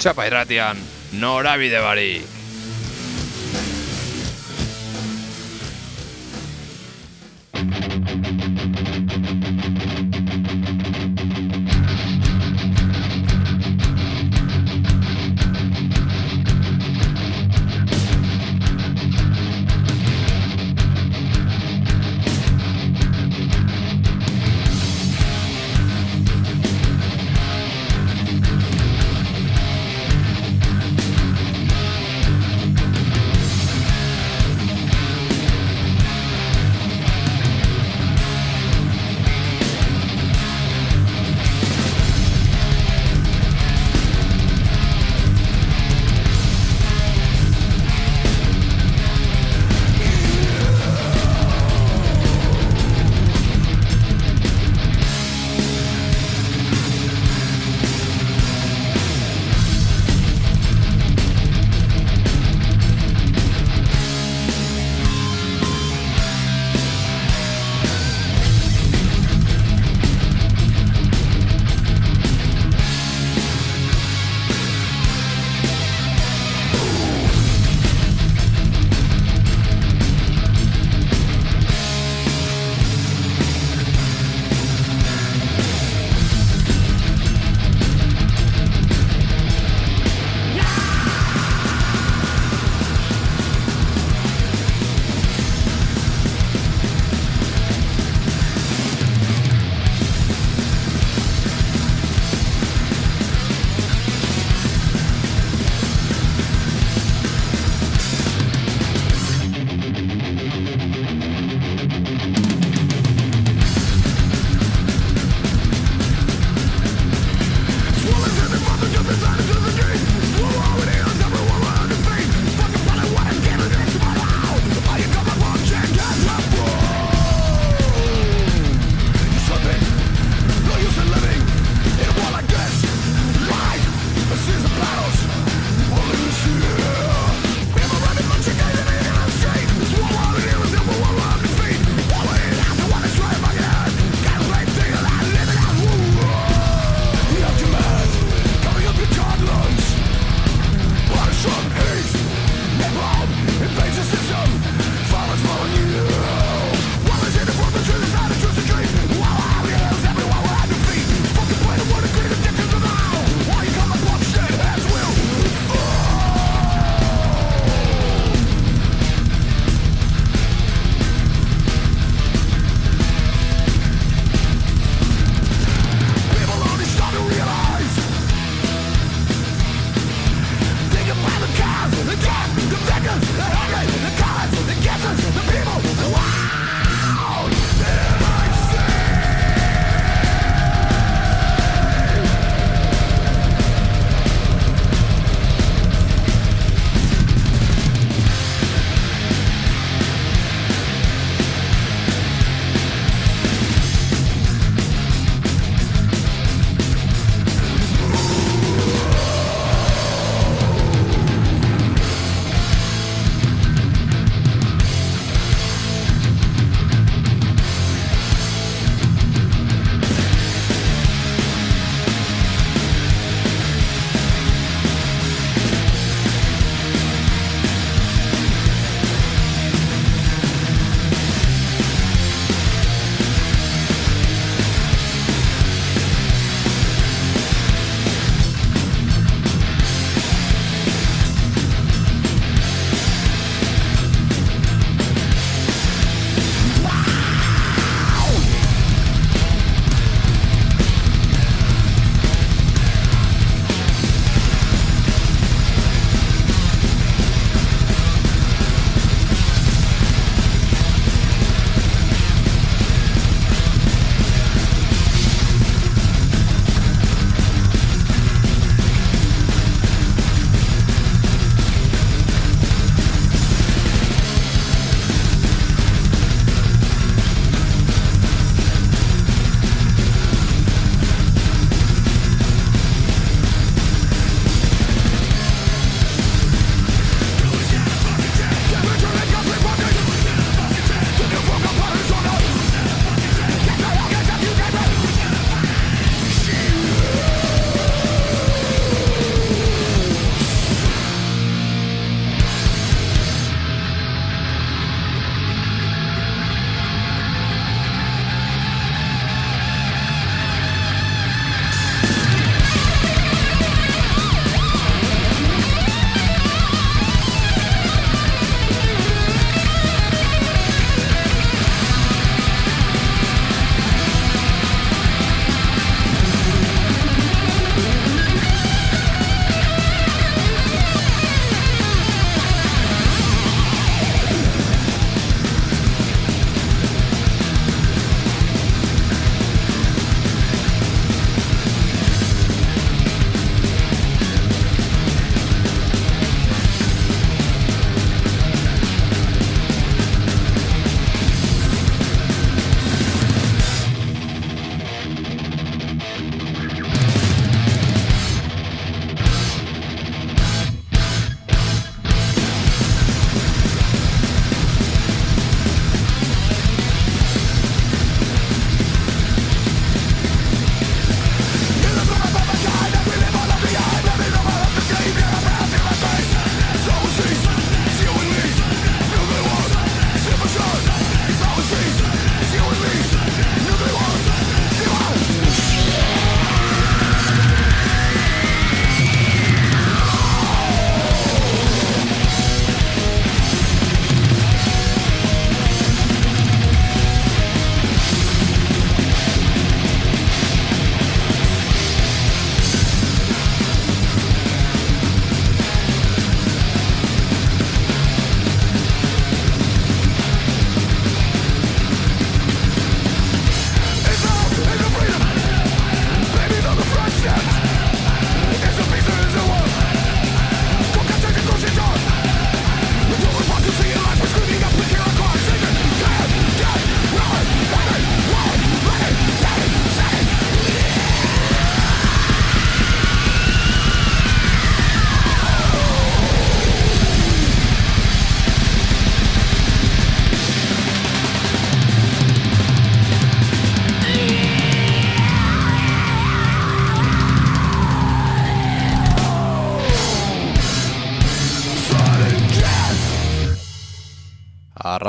Txapa irratian, norabide barik.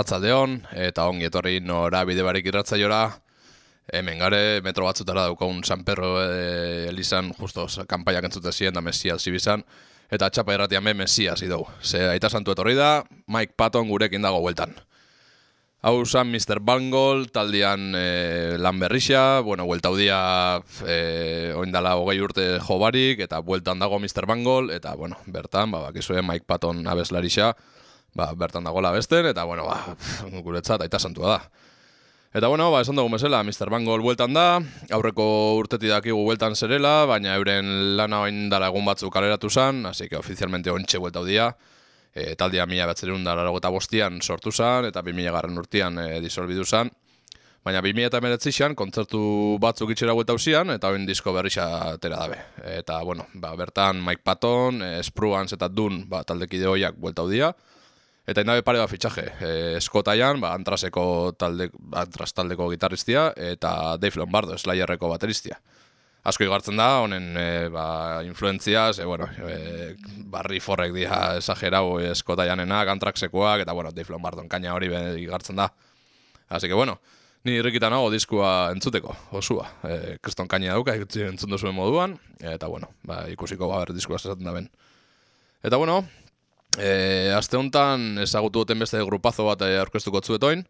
Arratzaldeon, eta ongi etorri nora bide barik irratzaiora, hemen gare, metro batzutara daukagun San Perro e, Elizan, justo kanpaiak entzute ziren da Mesias zibizan, eta txapa erratian be Mesias idau. Ze aita santu etorri da, Mike Patton gurekin dago bueltan. Hau zan Mr. Bangol, taldean e, lan berrixia, bueno, buelta dia e, oindala hogei urte jobarik, eta bueltan dago Mr. Bangol, eta, bueno, bertan, ba, bakizue Mike Patton abeslarixa, ba, bertan dago besten, eta, bueno, ba, guretzat, aita santua da. Eta bueno, ba, esan dugu mesela, Mr. Bangol bueltan da, aurreko urteti dakigu bueltan zerela, baina euren lana oin dara egun batzu kaleratu zen, hasi que ofizialmente ontxe buelta dia. E, taldia mila batzerun dara eta bostian sortu zen, eta bi mila garren urtian e, disolbidu zen. Baina bi mila eta meretzixan, kontzertu batzuk itxera buelta usian, eta oin disko berrixa tera dabe. Eta, bueno, ba, bertan Mike Patton, e, Spruance eta Dun, ba, taldekide hoiak buelta dia. Eta indabe pare bat fitxaje, e, eskotaian, ba, antraseko talde, antras taldeko gitarristia, eta Dave Lombardo, Slayerreko bateristia. Asko igartzen da, honen e, ba, influentzia, ze, bueno, e, barri forrek dia esagerau eskotaianena, antraksekoak, eta, bueno, Dave Lombardo kaina hori igartzen da. Así que, bueno, ni irrikitan nago diskua entzuteko, osua. E, kriston kaina dauka, entzun zuen moduan, eta, bueno, ba, ikusiko gaber diskua zesaten da ben. Eta, bueno, E, aste honetan ezagutu duten beste grupazo bat eh, aurkeztuko zuetoin.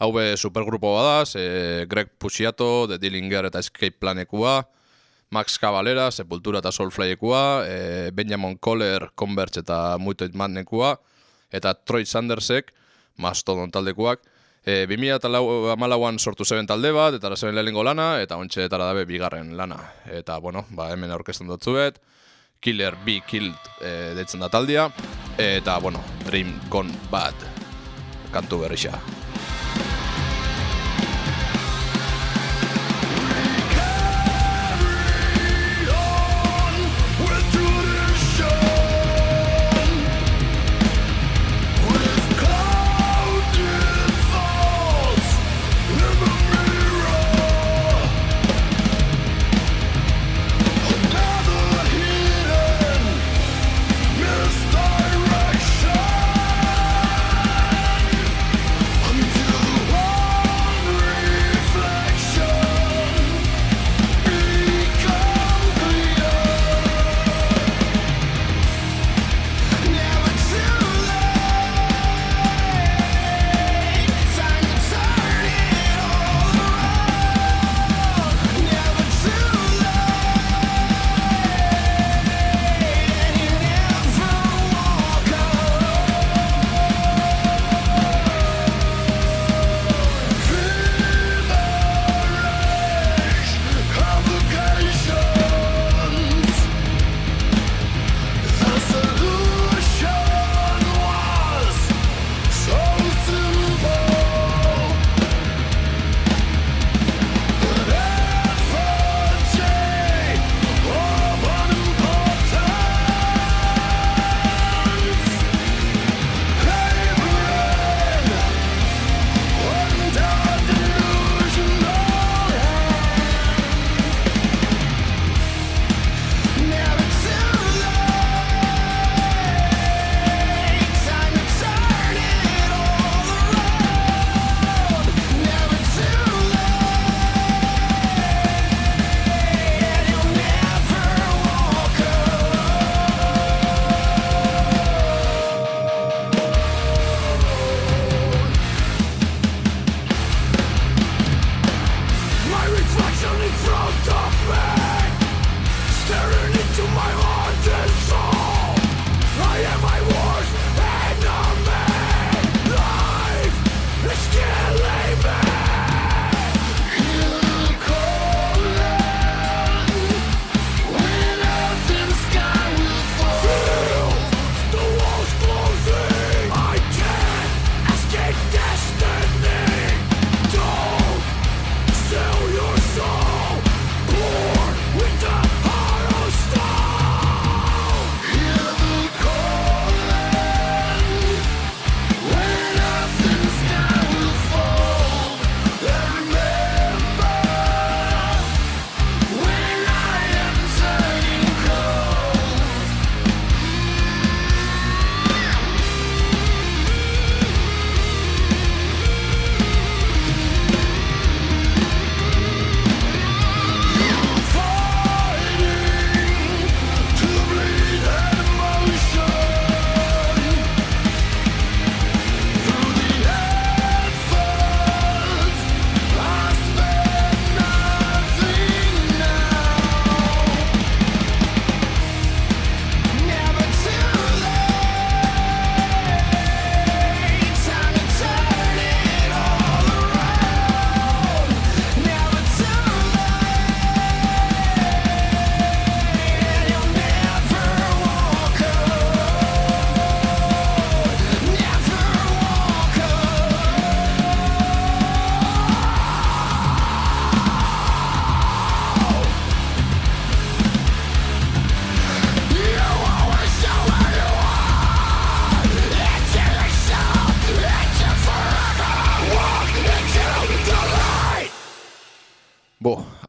Hau be supergrupo badaz, e, Greg Puxiato, The Dillinger eta Escape Planekua, Max Cavalera, Sepultura eta Soulflyekua, e, Benjamin Kohler, Converge eta Mutoid Madnekua, eta Troy Sandersek, Mastodon taldekuak. E, 2000 eta amalauan sortu zeben talde bat, eta zeben lehenengo lana, eta ontsa eta dabe bigarren lana. Eta, bueno, ba, hemen aurkezten dut zuet. Killer Be Killed e, detzen da taldia eta bueno, Dream Gone Bad kantu berrixa.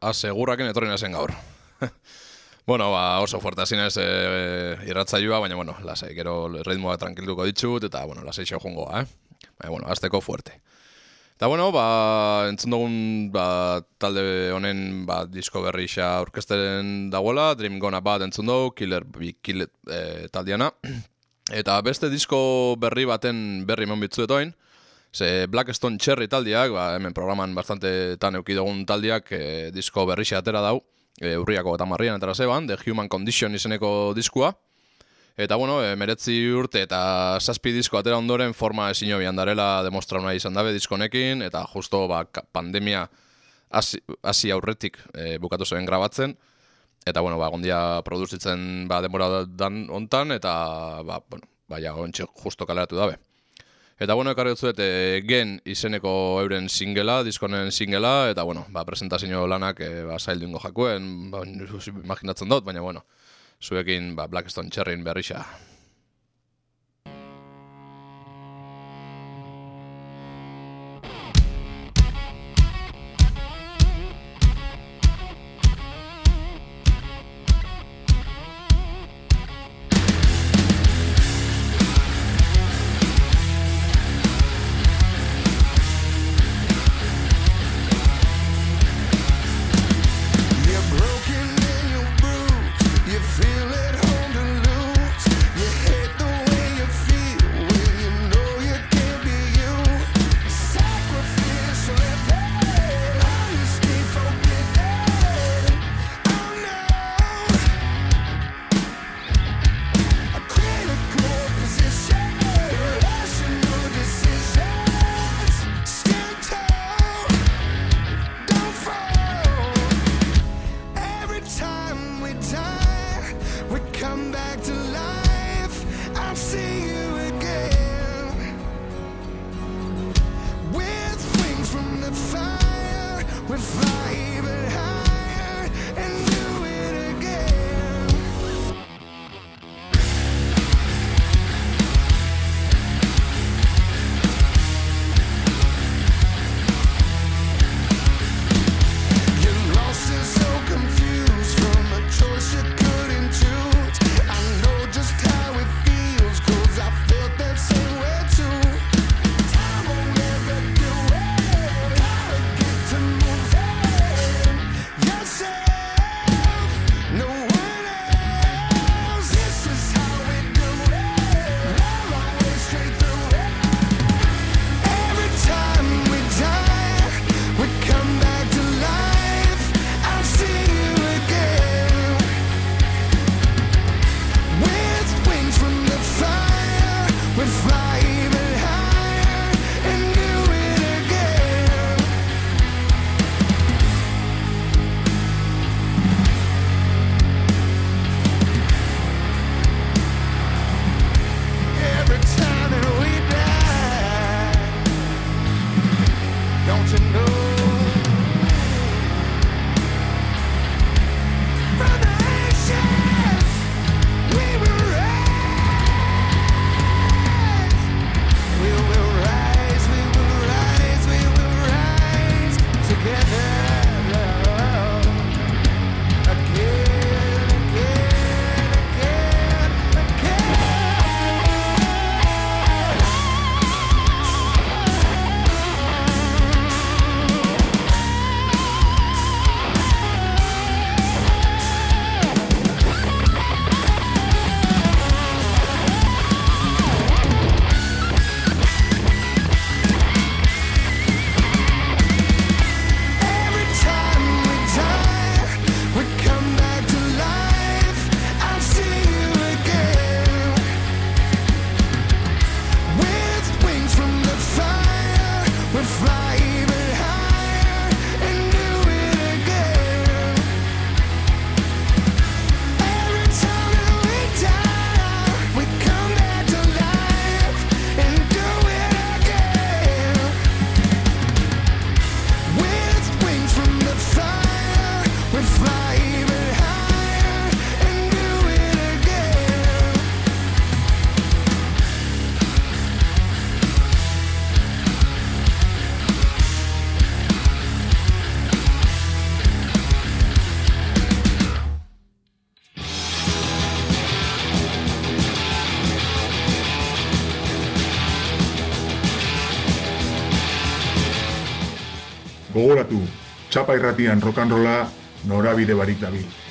Bo, asegurraken etorri nazen gaur. bueno, ba, oso fuerte zinez e, e, irratzaioa, baina, bueno, lasai, gero ritmoa tranquilduko ditut, eta, bueno, lasai xo jungoa, eh? Baina, bueno, azteko fuerte. Eta, bueno, ba, entzun dugun ba, talde honen ba, disko berri xa orkesteren dagoela, Dream Gonna bat entzun dugu, Killer, Killer e, taldiana. Eta beste disko berri baten berri mon bitzu etoin, ze Blackstone Cherry taldiak, ba, hemen programan bastante tan eukidogun taldiak, e, disko berri atera dau, e, urriako eta marrian etara zeban, The Human Condition izeneko diskua. Eta bueno, e, meretzi urte eta zazpi disko atera ondoren forma ezin jobian darela demostra nahi izan dabe diskonekin, eta justo ba, pandemia hasi aurretik e, bukatu zen grabatzen, Eta, bueno, ba, gondia produzitzen ba, denbora dan ontan, eta, ba, bueno, baina, ontsi justo kaleratu dabe. Eta, bueno, ekarri dut e, gen izeneko euren singela, diskonen singela, eta, bueno, ba, presentazio lanak e, ba, zaildu ingo jakuen, ba, imaginatzen dut, baina, bueno, zuekin, ba, Blackstone Cherryn berrixa. Txapa irratian rokanrola norabide barik dabil.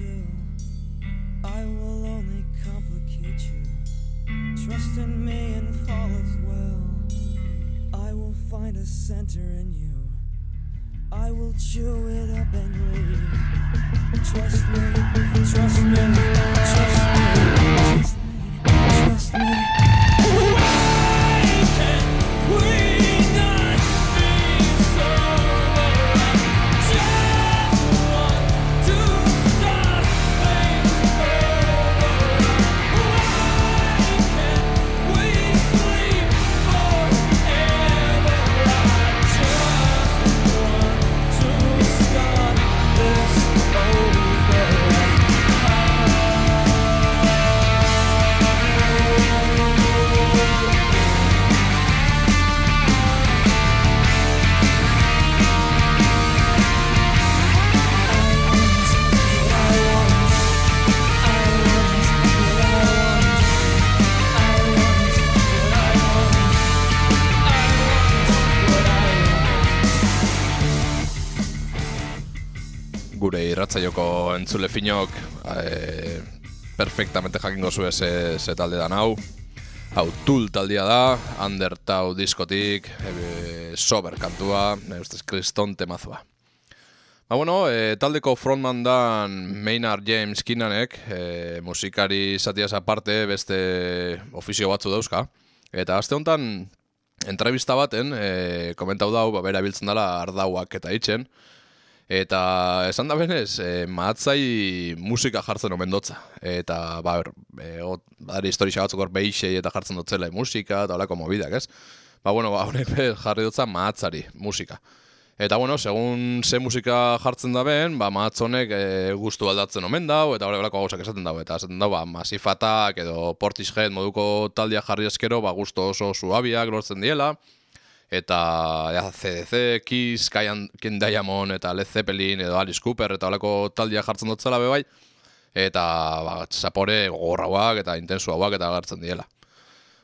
you. I will only complicate you. Trust in me and fall as well. I will find a center in you. I will chew it up and leave. Trust me, trust me, trust me, trust me, trust me. Trust me. Irratzaioko entzule finok e, perfectamente jakingo zu ze, ze talde dan hau. Hau, Tool taldea da, Undertau diskotik, e, sober kantua, nire ustez kriston temazoa. Ba, bueno, e, taldeko frontman dan Maynard James Kinanek, e, musikari zatiaz aparte beste ofizio batzu dauzka. Eta azte honetan, entrevista baten, e, komentau dau, ba, bera biltzen dela ardauak eta itxen, Eta esan da benez, e, mahatzai musika jartzen omen dotza. Eta, ba, ber, e, ot, badari historia batzuk hor behixei eta jartzen dotzela musika eta olako mobidak, ez? Ba, bueno, ba, honek jarri dotza mahatzari musika. Eta, bueno, segun ze musika jartzen da ben, ba, mahatzonek e, gustu aldatzen omen dau, eta horreglako gauzak esaten dau. Eta esaten dau, ba, masifatak edo portishead moduko taldia jarri eskero, ba, gusto oso suabiak lortzen diela eta ja, CDC, Kiss, Ken Diamond eta Led Zeppelin edo Alice Cooper eta olako taldia jartzen dutzela bebai eta ba, zapore gogorrauak eta intensuauak eta agertzen diela.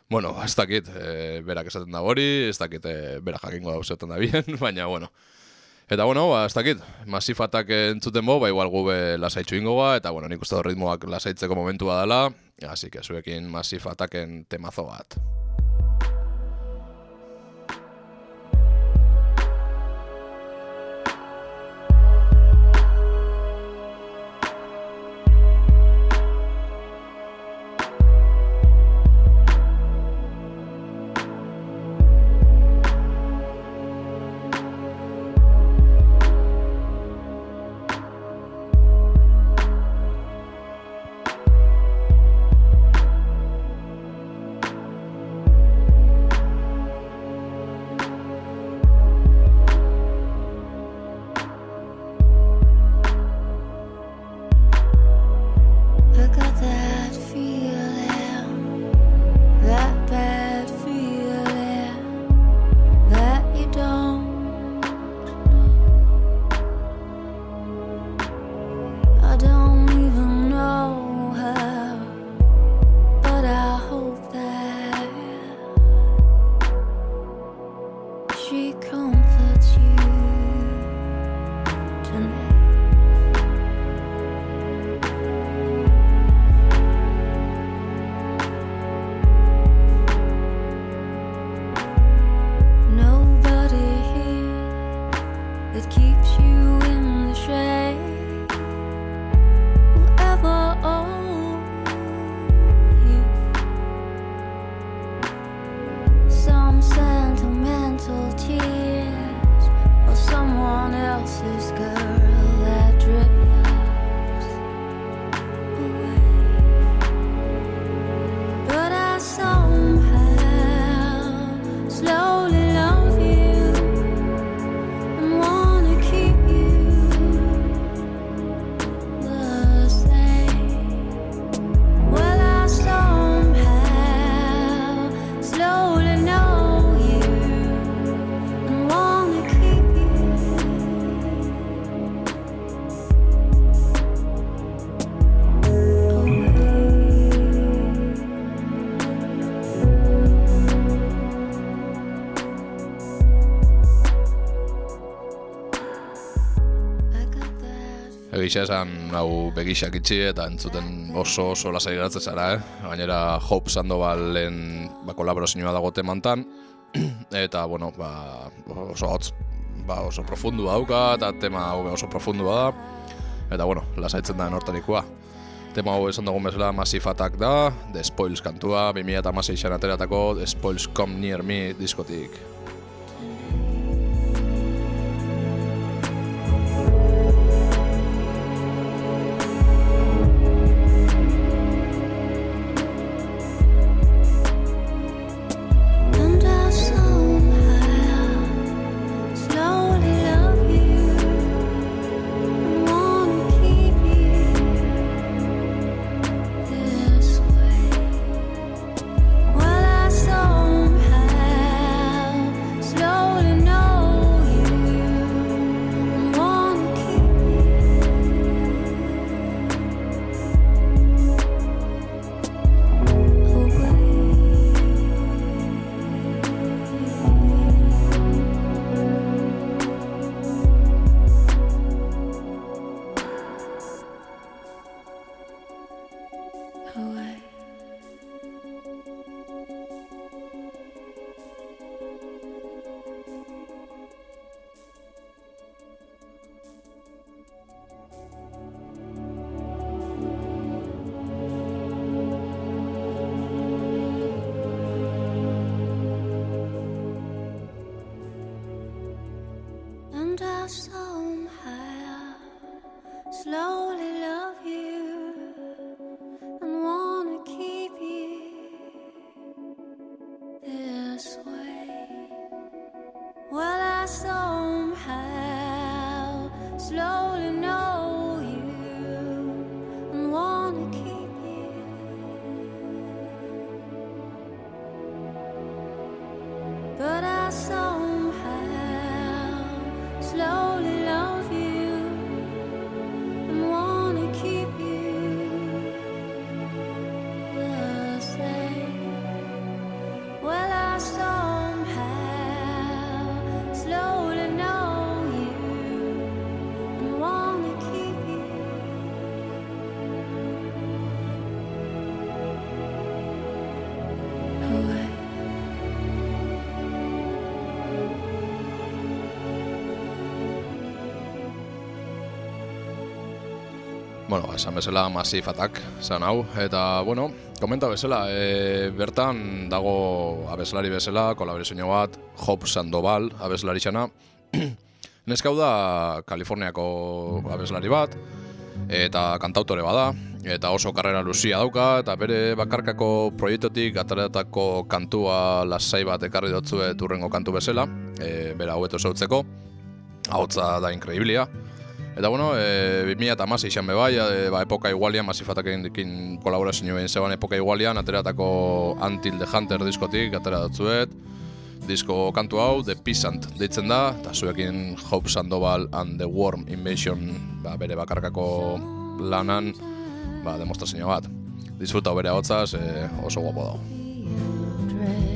Bueno, ez dakit, e, berak esaten da hori, ez dakit, e, berak jakingo da usetan da bien, baina, bueno. Eta, bueno, ba, ez dakit, masifatak entzuten bo, ba, igual gube lasaitxu ingo ba, eta, bueno, nik uste ritmoak lasaitzeko momentua dela, así que zuekin masifataken temazo bat. Esan hau begisak itxi eta entzuten oso oso lasai geratzen zara, eh? Gainera Hope Sandovalen ba, kolaborazioa dago temantan eta, bueno, ba, oso hotz, ba, oso profundu dauka eta tema hau oso profundua da eta, bueno, lasaitzen da enortarikoa. Tema hau esan dugun bezala Massive Attack da, The Spoils kantua, 2006an ateratako The Spoils Come Near Me diskotik. Bueno, esan bezala Massive Attack zan hau, eta, bueno, komenta bezala, e, bertan dago abeslari bezala, kolaborazio bat, Hop Sandoval abeslari xana. Neska hau da Kaliforniako abeslari bat, eta kantautore bada, eta oso karrera luzia dauka, eta bere bakarkako proiektotik ataratako kantua lasai bat ekarri dotzue turrengo kantu bezala, e, bera haueto zautzeko, hautza da inkreiblia. Eta bueno, e, 2008 izan bebai, e, ba, epoka igualian, masifataken dikin kolaborazio egin zeban epoka igualian, ateratako Until the Hunter diskotik, atera dutzuet, disko kantu hau, The Peasant deitzen da, eta zuekin Hope Sandoval and the Worm Invasion ba, bere bakarkako lanan, ba, demostrazio bat. Disfruta bere hotzaz, e, oso guapo dago.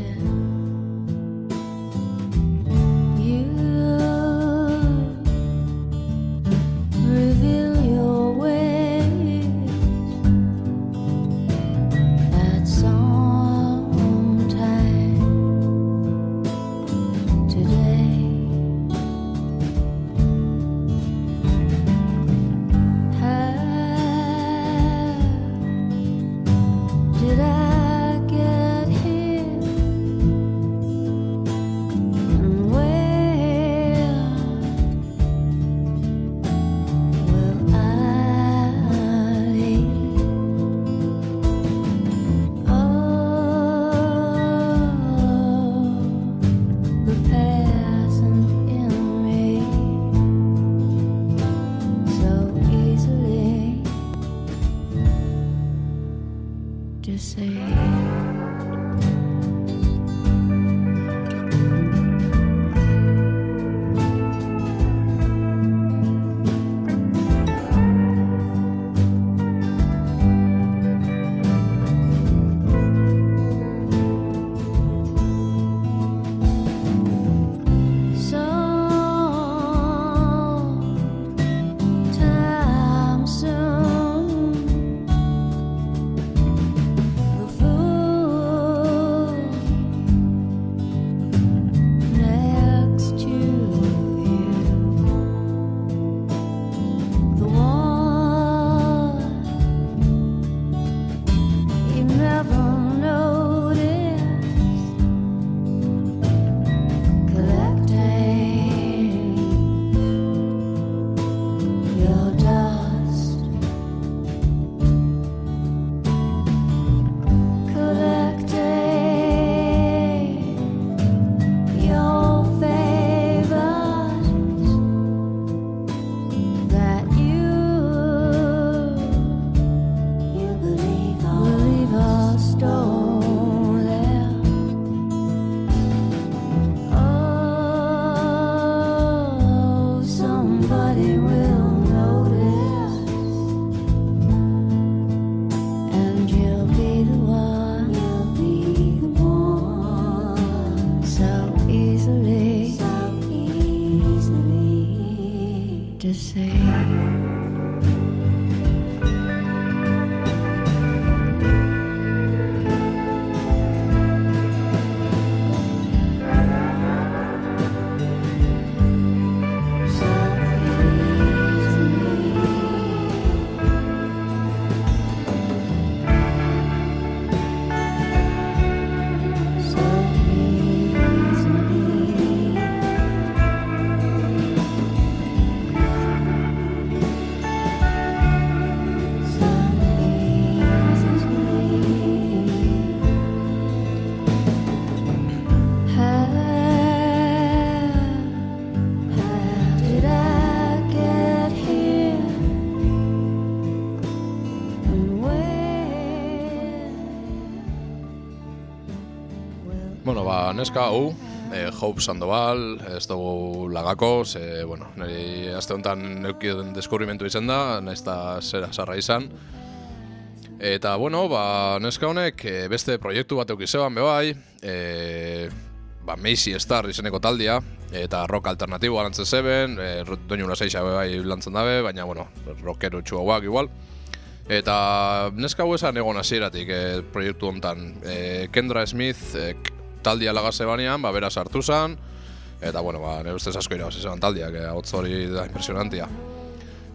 Neska hau, e, Hope Sandoval, ez dugu lagako, ze, bueno, niri azte honetan neukien deskubrimentu izan da, nahiz eta zera sarra izan. Eta, bueno, ba, neska honek e, beste proiektu bat eukizeban bebai, e, ba, Macy Star izeneko taldia, eta rock alternatibo lantzen zeben, e, doinu lasaixa bebai lantzen dabe, baina, bueno, rockero txuauak igual. Eta neska hau esan egon hasieratik e, proiektu hontan. E, Kendra Smith e, taldia lagaze banean, ba, bera sartu zan, eta, bueno, ba, nire ustez asko irabazi zeban taldiak, e, hau hori da impresionantia.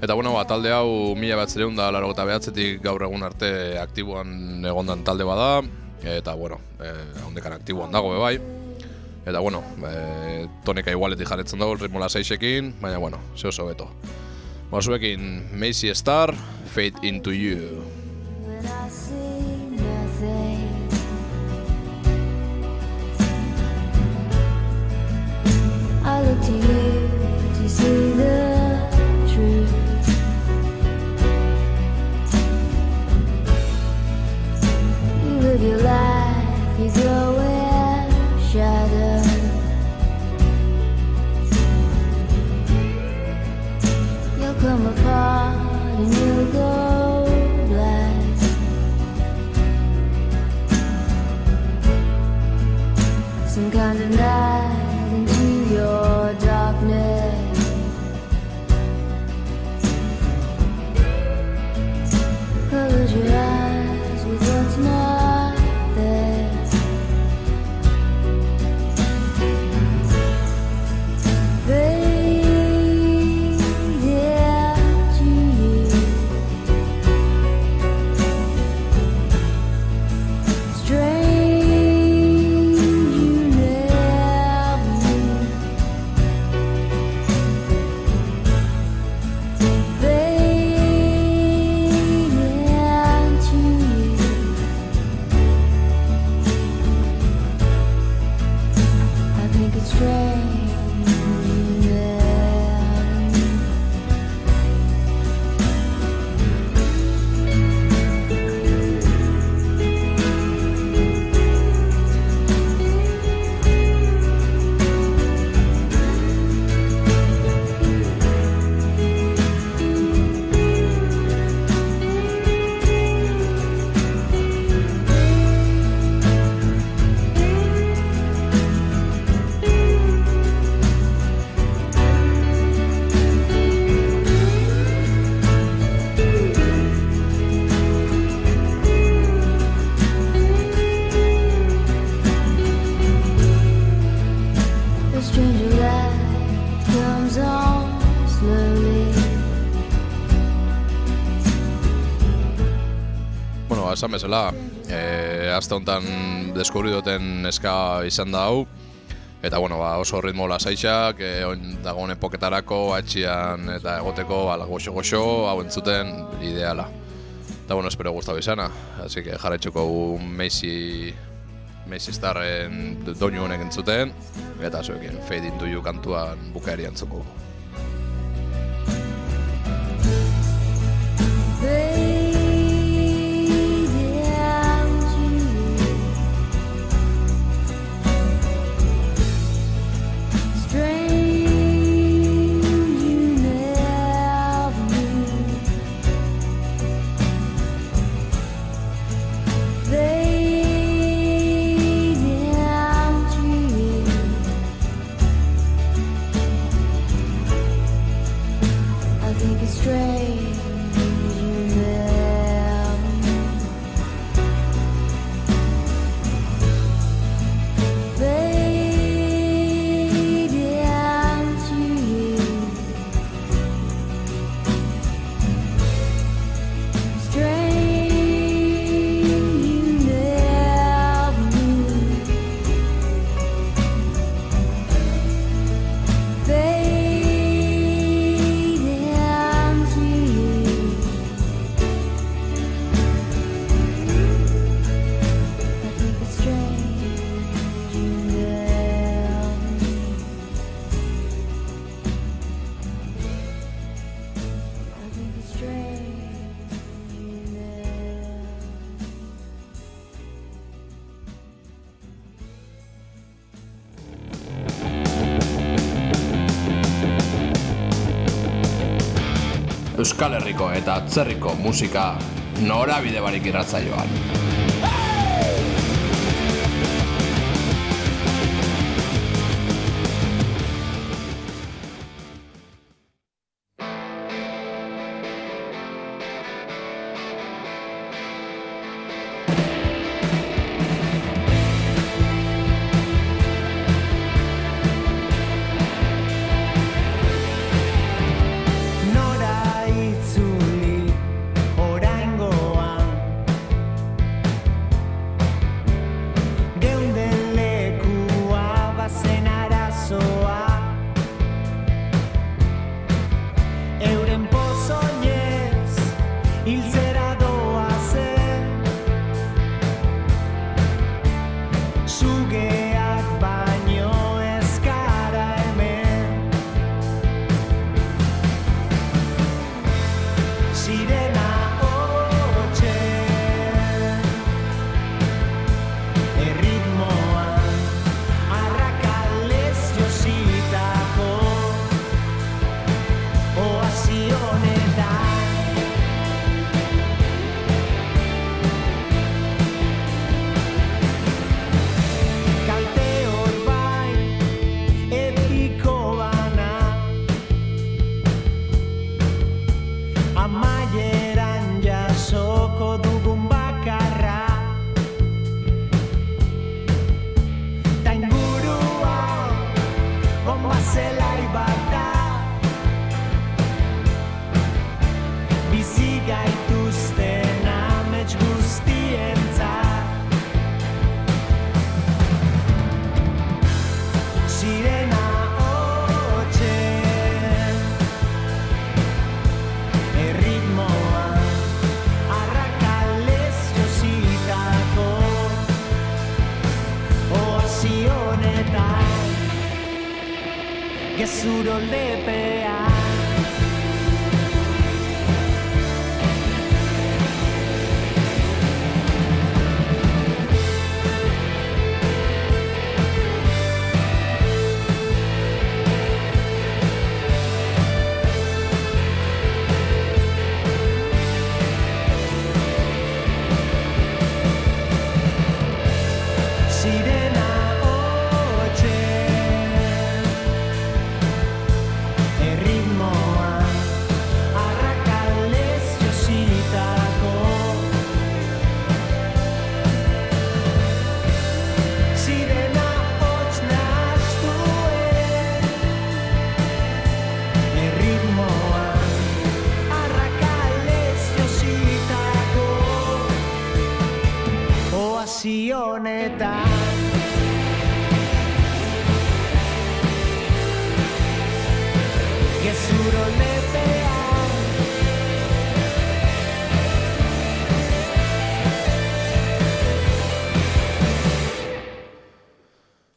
Eta, bueno, ba, talde hau mila bat zereun da, laro eta behatzetik gaur egun arte aktiboan egondan talde bada, eta, bueno, e, hondekan aktiboan dago be bai. Eta, bueno, e, tonika igualetik jarretzen dago, ritmo laseixekin, baina, bueno, ze oso beto. Ba, zuekin, Macy Star, Fade Into You. to see bezala, e, azte honetan deskubri duten eska izan da hau, eta bueno, ba, oso ritmo lasaitzak, e, oin dagoen epoketarako, atxian eta egoteko, ala, goxo-goxo, hau entzuten ideala. Eta bueno, espero gustatu izana, así que jarretxuko Macy, Macy Starren doinu honek entzuten, eta zuekin Fade Into You kantuan bukaeri entzuko. Euskal Herriko eta atzerriko musika norabide barik irratzaioan.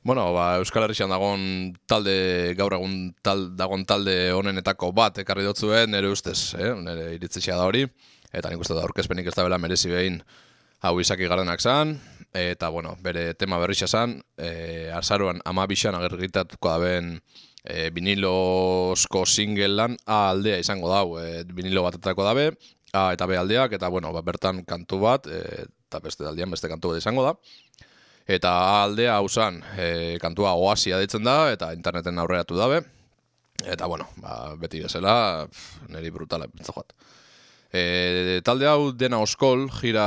Bueno, ba, Euskal Herrian dagon talde, gaur egun tal, dagon talde honenetako bat ekarri dotzuen, nire ustez, eh? nire iritzea da hori, eta nik uste da aurkezpenik ez da bela merezi behin hau izaki gardenak zan, eta bueno, bere tema berrixa zan, e, azaruan ama bixan agerritatuko da ben e, vinilozko singlean A aldea izango dau, e, vinilo batetako dabe, A eta B aldeak, eta bueno, ba, bertan kantu bat, e, eta beste aldean beste kantu bat izango da, Eta aldea hau zan, e, kantua oasia ditzen da, eta interneten aurreratu dabe. Eta, bueno, ba, beti bezala, pff, niri brutala pintza joat. E, talde hau dena oskol, jira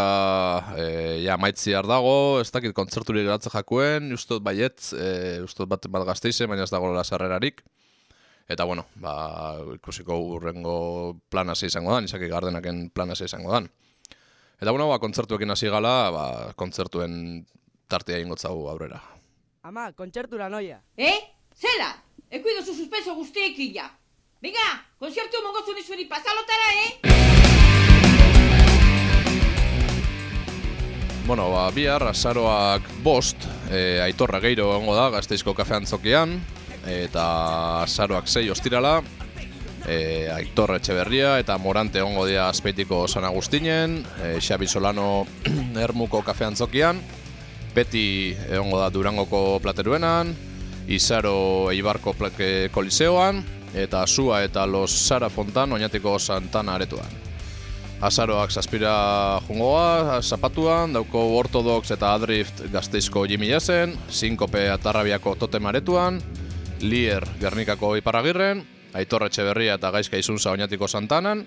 e, ja maitziar dago, ez dakit kontzerturik geratze jakuen, ustot baiet, e, ustot bat bat gazteize, baina ez dago sarrerarik. Eta, bueno, ba, ikusiko urrengo planase izango dan, izaki gardenaken planase izango dan. Eta, bueno, ba, kontzertuekin hasi gala, ba, kontzertuen tartea ingo zau aurrera. Ama, kontzertura noia. Eh? Zela? Ekuido zu suspenso guztiekin ja. Venga, konzertu mongozu nizueni pasalotara, eh? Bueno, ba, bihar, azaroak bost, e, aitorra geiro egongo da, gazteizko kafean zokian, eta azaroak zei ostirala, e, aitor etxeberria eta morante egongo dira azpeitiko San Agustinen, e, Xabi Solano ermuko kafean zokian, beti egongo da Durangoko plateruenan, Izaro Eibarko plake koliseoan, eta Sua eta Los Sara Fontan oinatiko Santana aretuan. Azaroak zazpira jungoa, zapatuan, dauko Ortodox eta Adrift gazteizko Jimmy Jasen, Sinkope Atarrabiako Totem aretuan, Lier Gernikako Iparagirren, Aitor Etxeberria eta Gaizka Izunza oinatiko Santanan,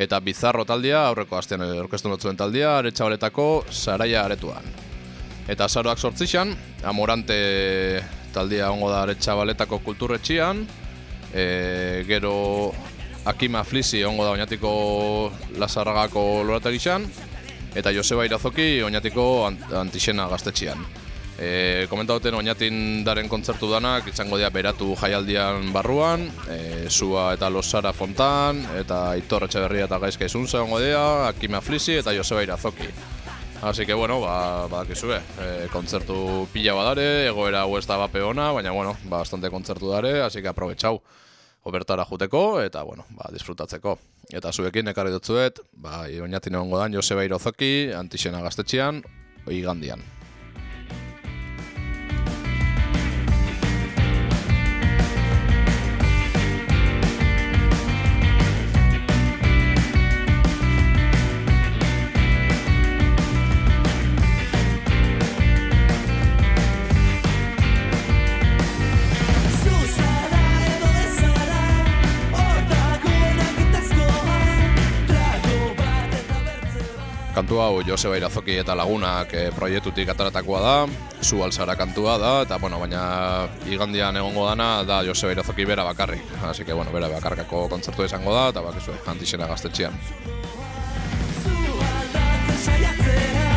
eta Bizarro taldea aurreko astean orkestu notzuen taldea aretsabaletako Saraia aretuan. Eta azaroak sortzixan, Amorante taldea ongo da aretsabaletako kulturretxian, e, gero Akima Flisi ongo da oinatiko Lazarragako loratagixan, eta Joseba Irazoki oinatiko ant antixena gaztetxian. E, komentauten oinatin daren kontzertu danak izango dira beratu jaialdian barruan, e, Sua eta Losara Fontan, eta Aitor Etxeberria eta Gaizka Izunza ongo dira, Akima Flisi eta Joseba Irazoki. Así que bueno, ba, badakizue, e, kontzertu pila badare, egoera hau ez da bape ona, baina bueno, ba, bastante kontzertu dare, así que aprobetxau obertara juteko eta bueno, ba, disfrutatzeko. Eta zuekin ekarri dutzuet, ba, oinatin egongo dan Joseba Irozoki, antixena gaztetxean, igandian. Bat Kantu hau Joseba Irazoki eta lagunak e, proiektutik ataratakoa da, zu alzara kantua da, eta bueno, baina igandian egongo dana da Joseba Irazoki bera bakarrik. Así que bueno, bera bakarkako kontzertu izango da, eta bakizue, antixena gaztetxean. Zu aldatzen saiatzea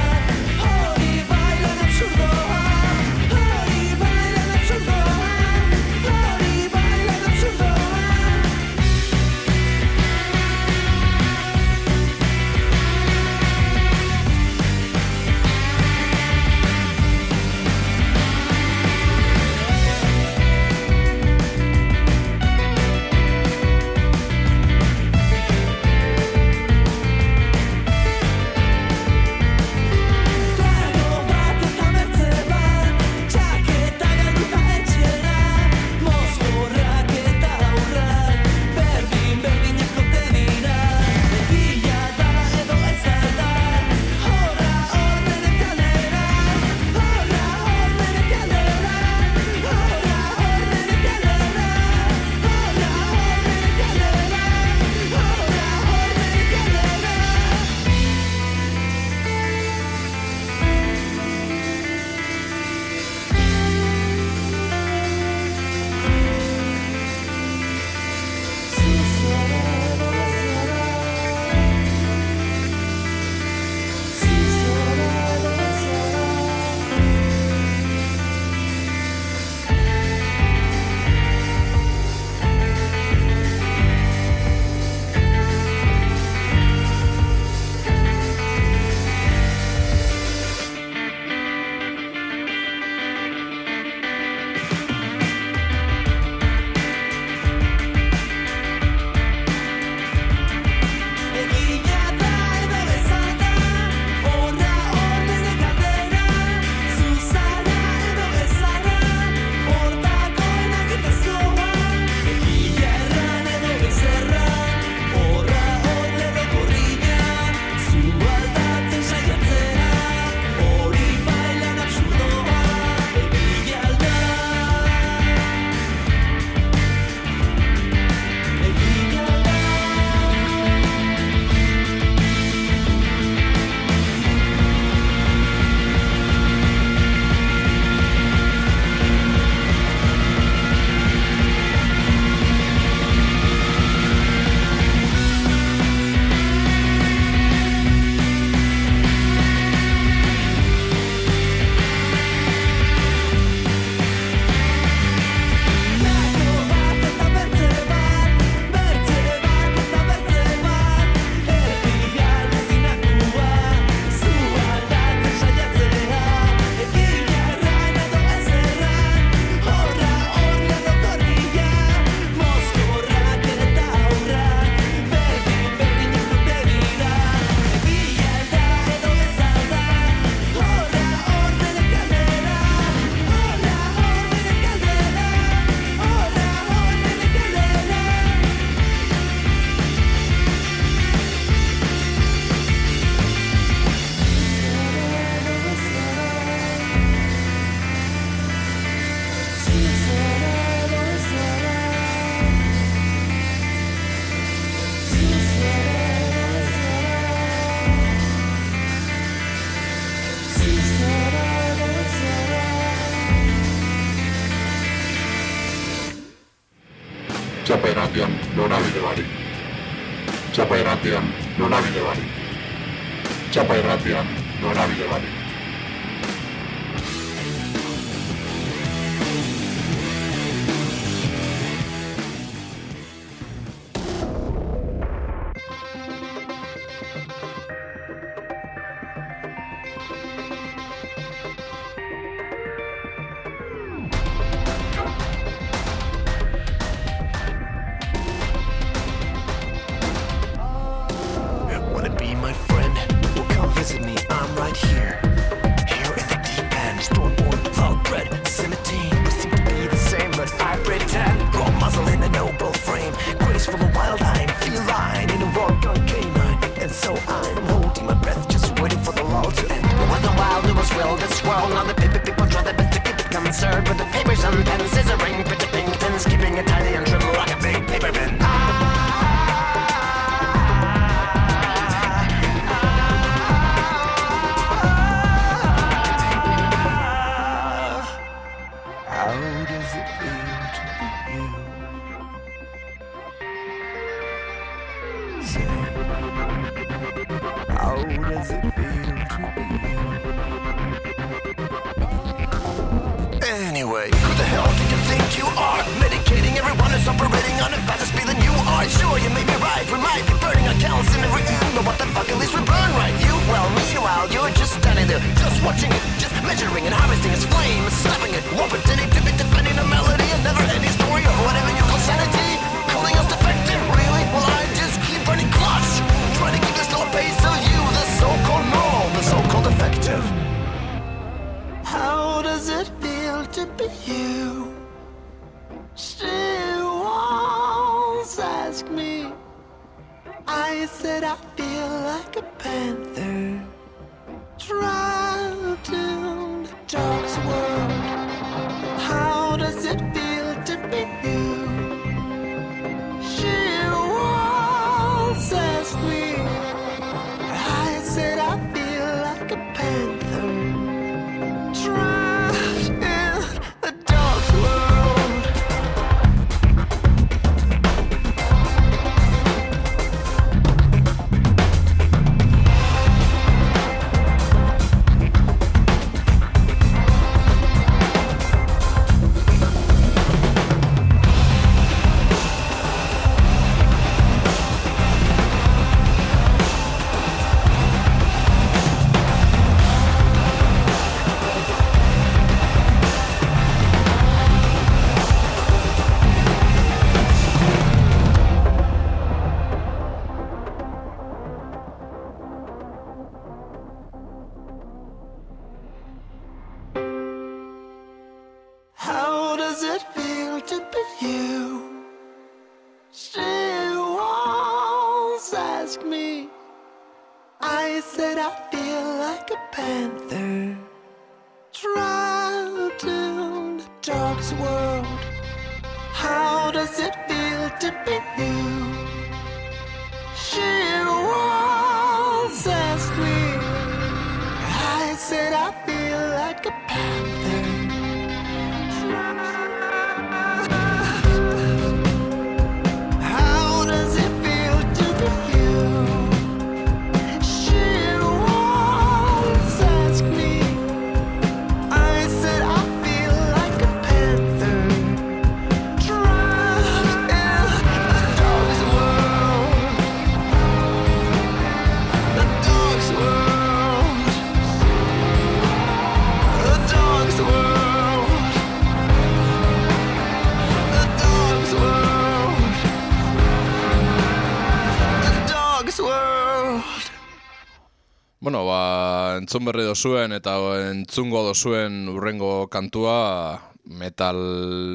ba, entzun berri dozuen eta entzungo dozuen urrengo kantua metal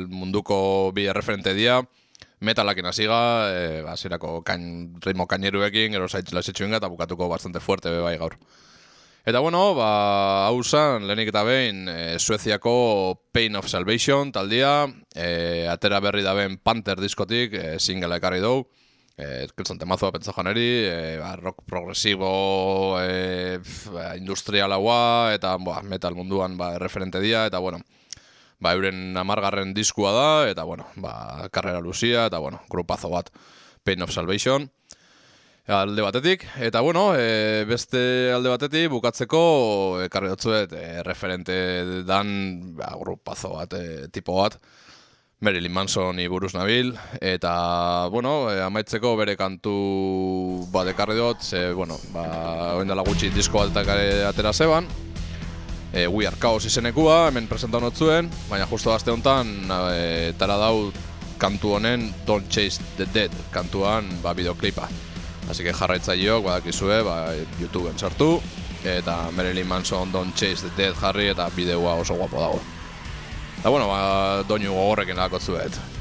munduko bi referente dia. Metalak inaziga, e, ba, zirako kain, ritmo kaineruekin, gero zaitz lasetxuen eta bukatuko bastante fuerte bai gaur. Eta bueno, ba, hau zan, lehenik eta behin, e, Sueziako Pain of Salvation taldia, e, atera berri da ben Panther diskotik, e, singela ekarri dugu. Eh, temazoa pentsajonari, e, eh, ba, rock progresibo, e, eh, ba, industrialagoa, ba, eta ba, metal munduan ba, referente dia, eta bueno, ba, euren amargarren diskua da, eta bueno, ba, karrera luzia, eta bueno, grupazo bat, Pain of Salvation, alde batetik, eta bueno, e, beste alde batetik bukatzeko ekarri dutzuet e, referente dan ba, grupazo bat, e, tipo bat, Marilyn Manson buruz nabil, eta, bueno, e, amaitzeko bere kantu bat ekarri dut, ze, bueno, ba, oin dela gutxi disko e, atera zeban, e, We Are Chaos izenekua, hemen presentan zuen, baina justo aste honetan e, tara dau kantu honen Don't Chase the Dead kantuan ba, bideoklipa. Así que jarraitzaileok badakizue, ba, YouTubeen sartu, eta Marilyn Manson Don't Chase the Dead jarri eta bideoa oso guapo dago. Eta bueno, ba, doinu gogorrekin lako zuet.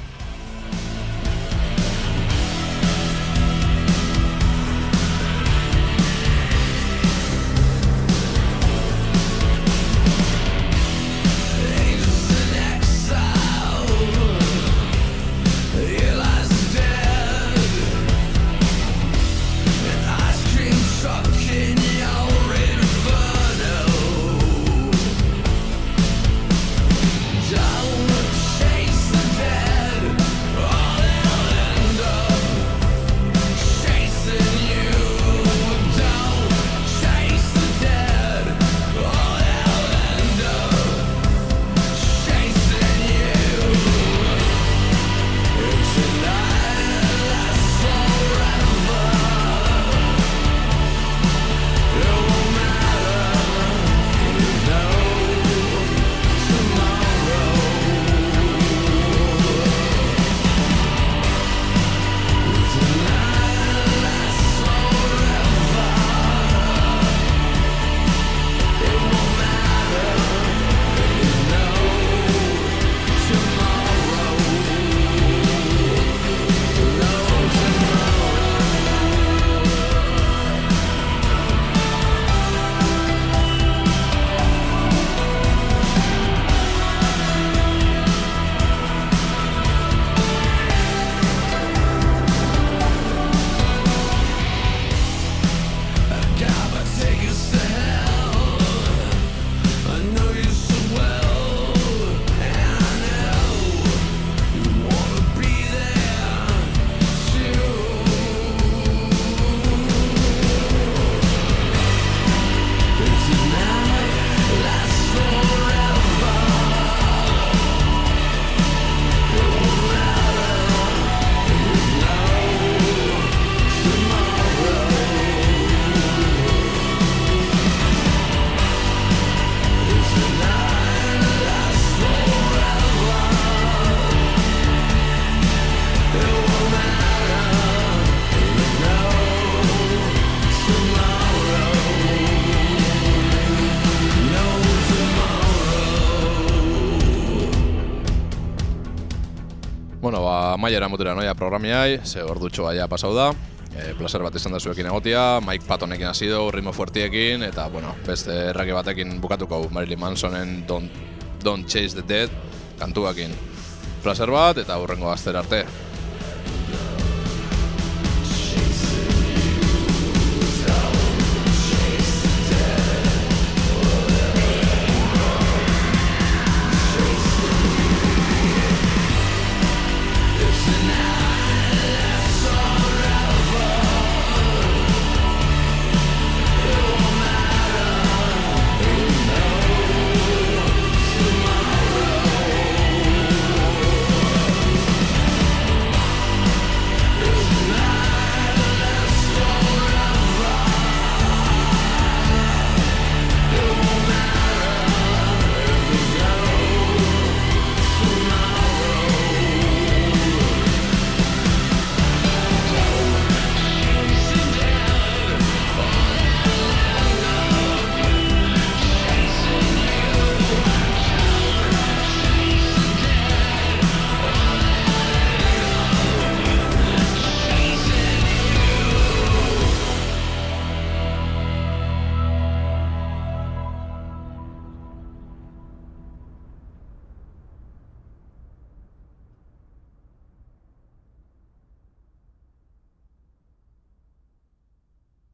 Bueno, ba, maiera mutera noia programiai, ze ordutxo baia pasau da. E, placer bat izan da zuekin egotia, Mike Pattonekin hasi du, ritmo fuertiekin, eta, bueno, beste erraki batekin bukatuko Marilyn Mansonen Don't, Don't Chase the Dead kantuakin. Placer bat, eta hurrengo azter arte.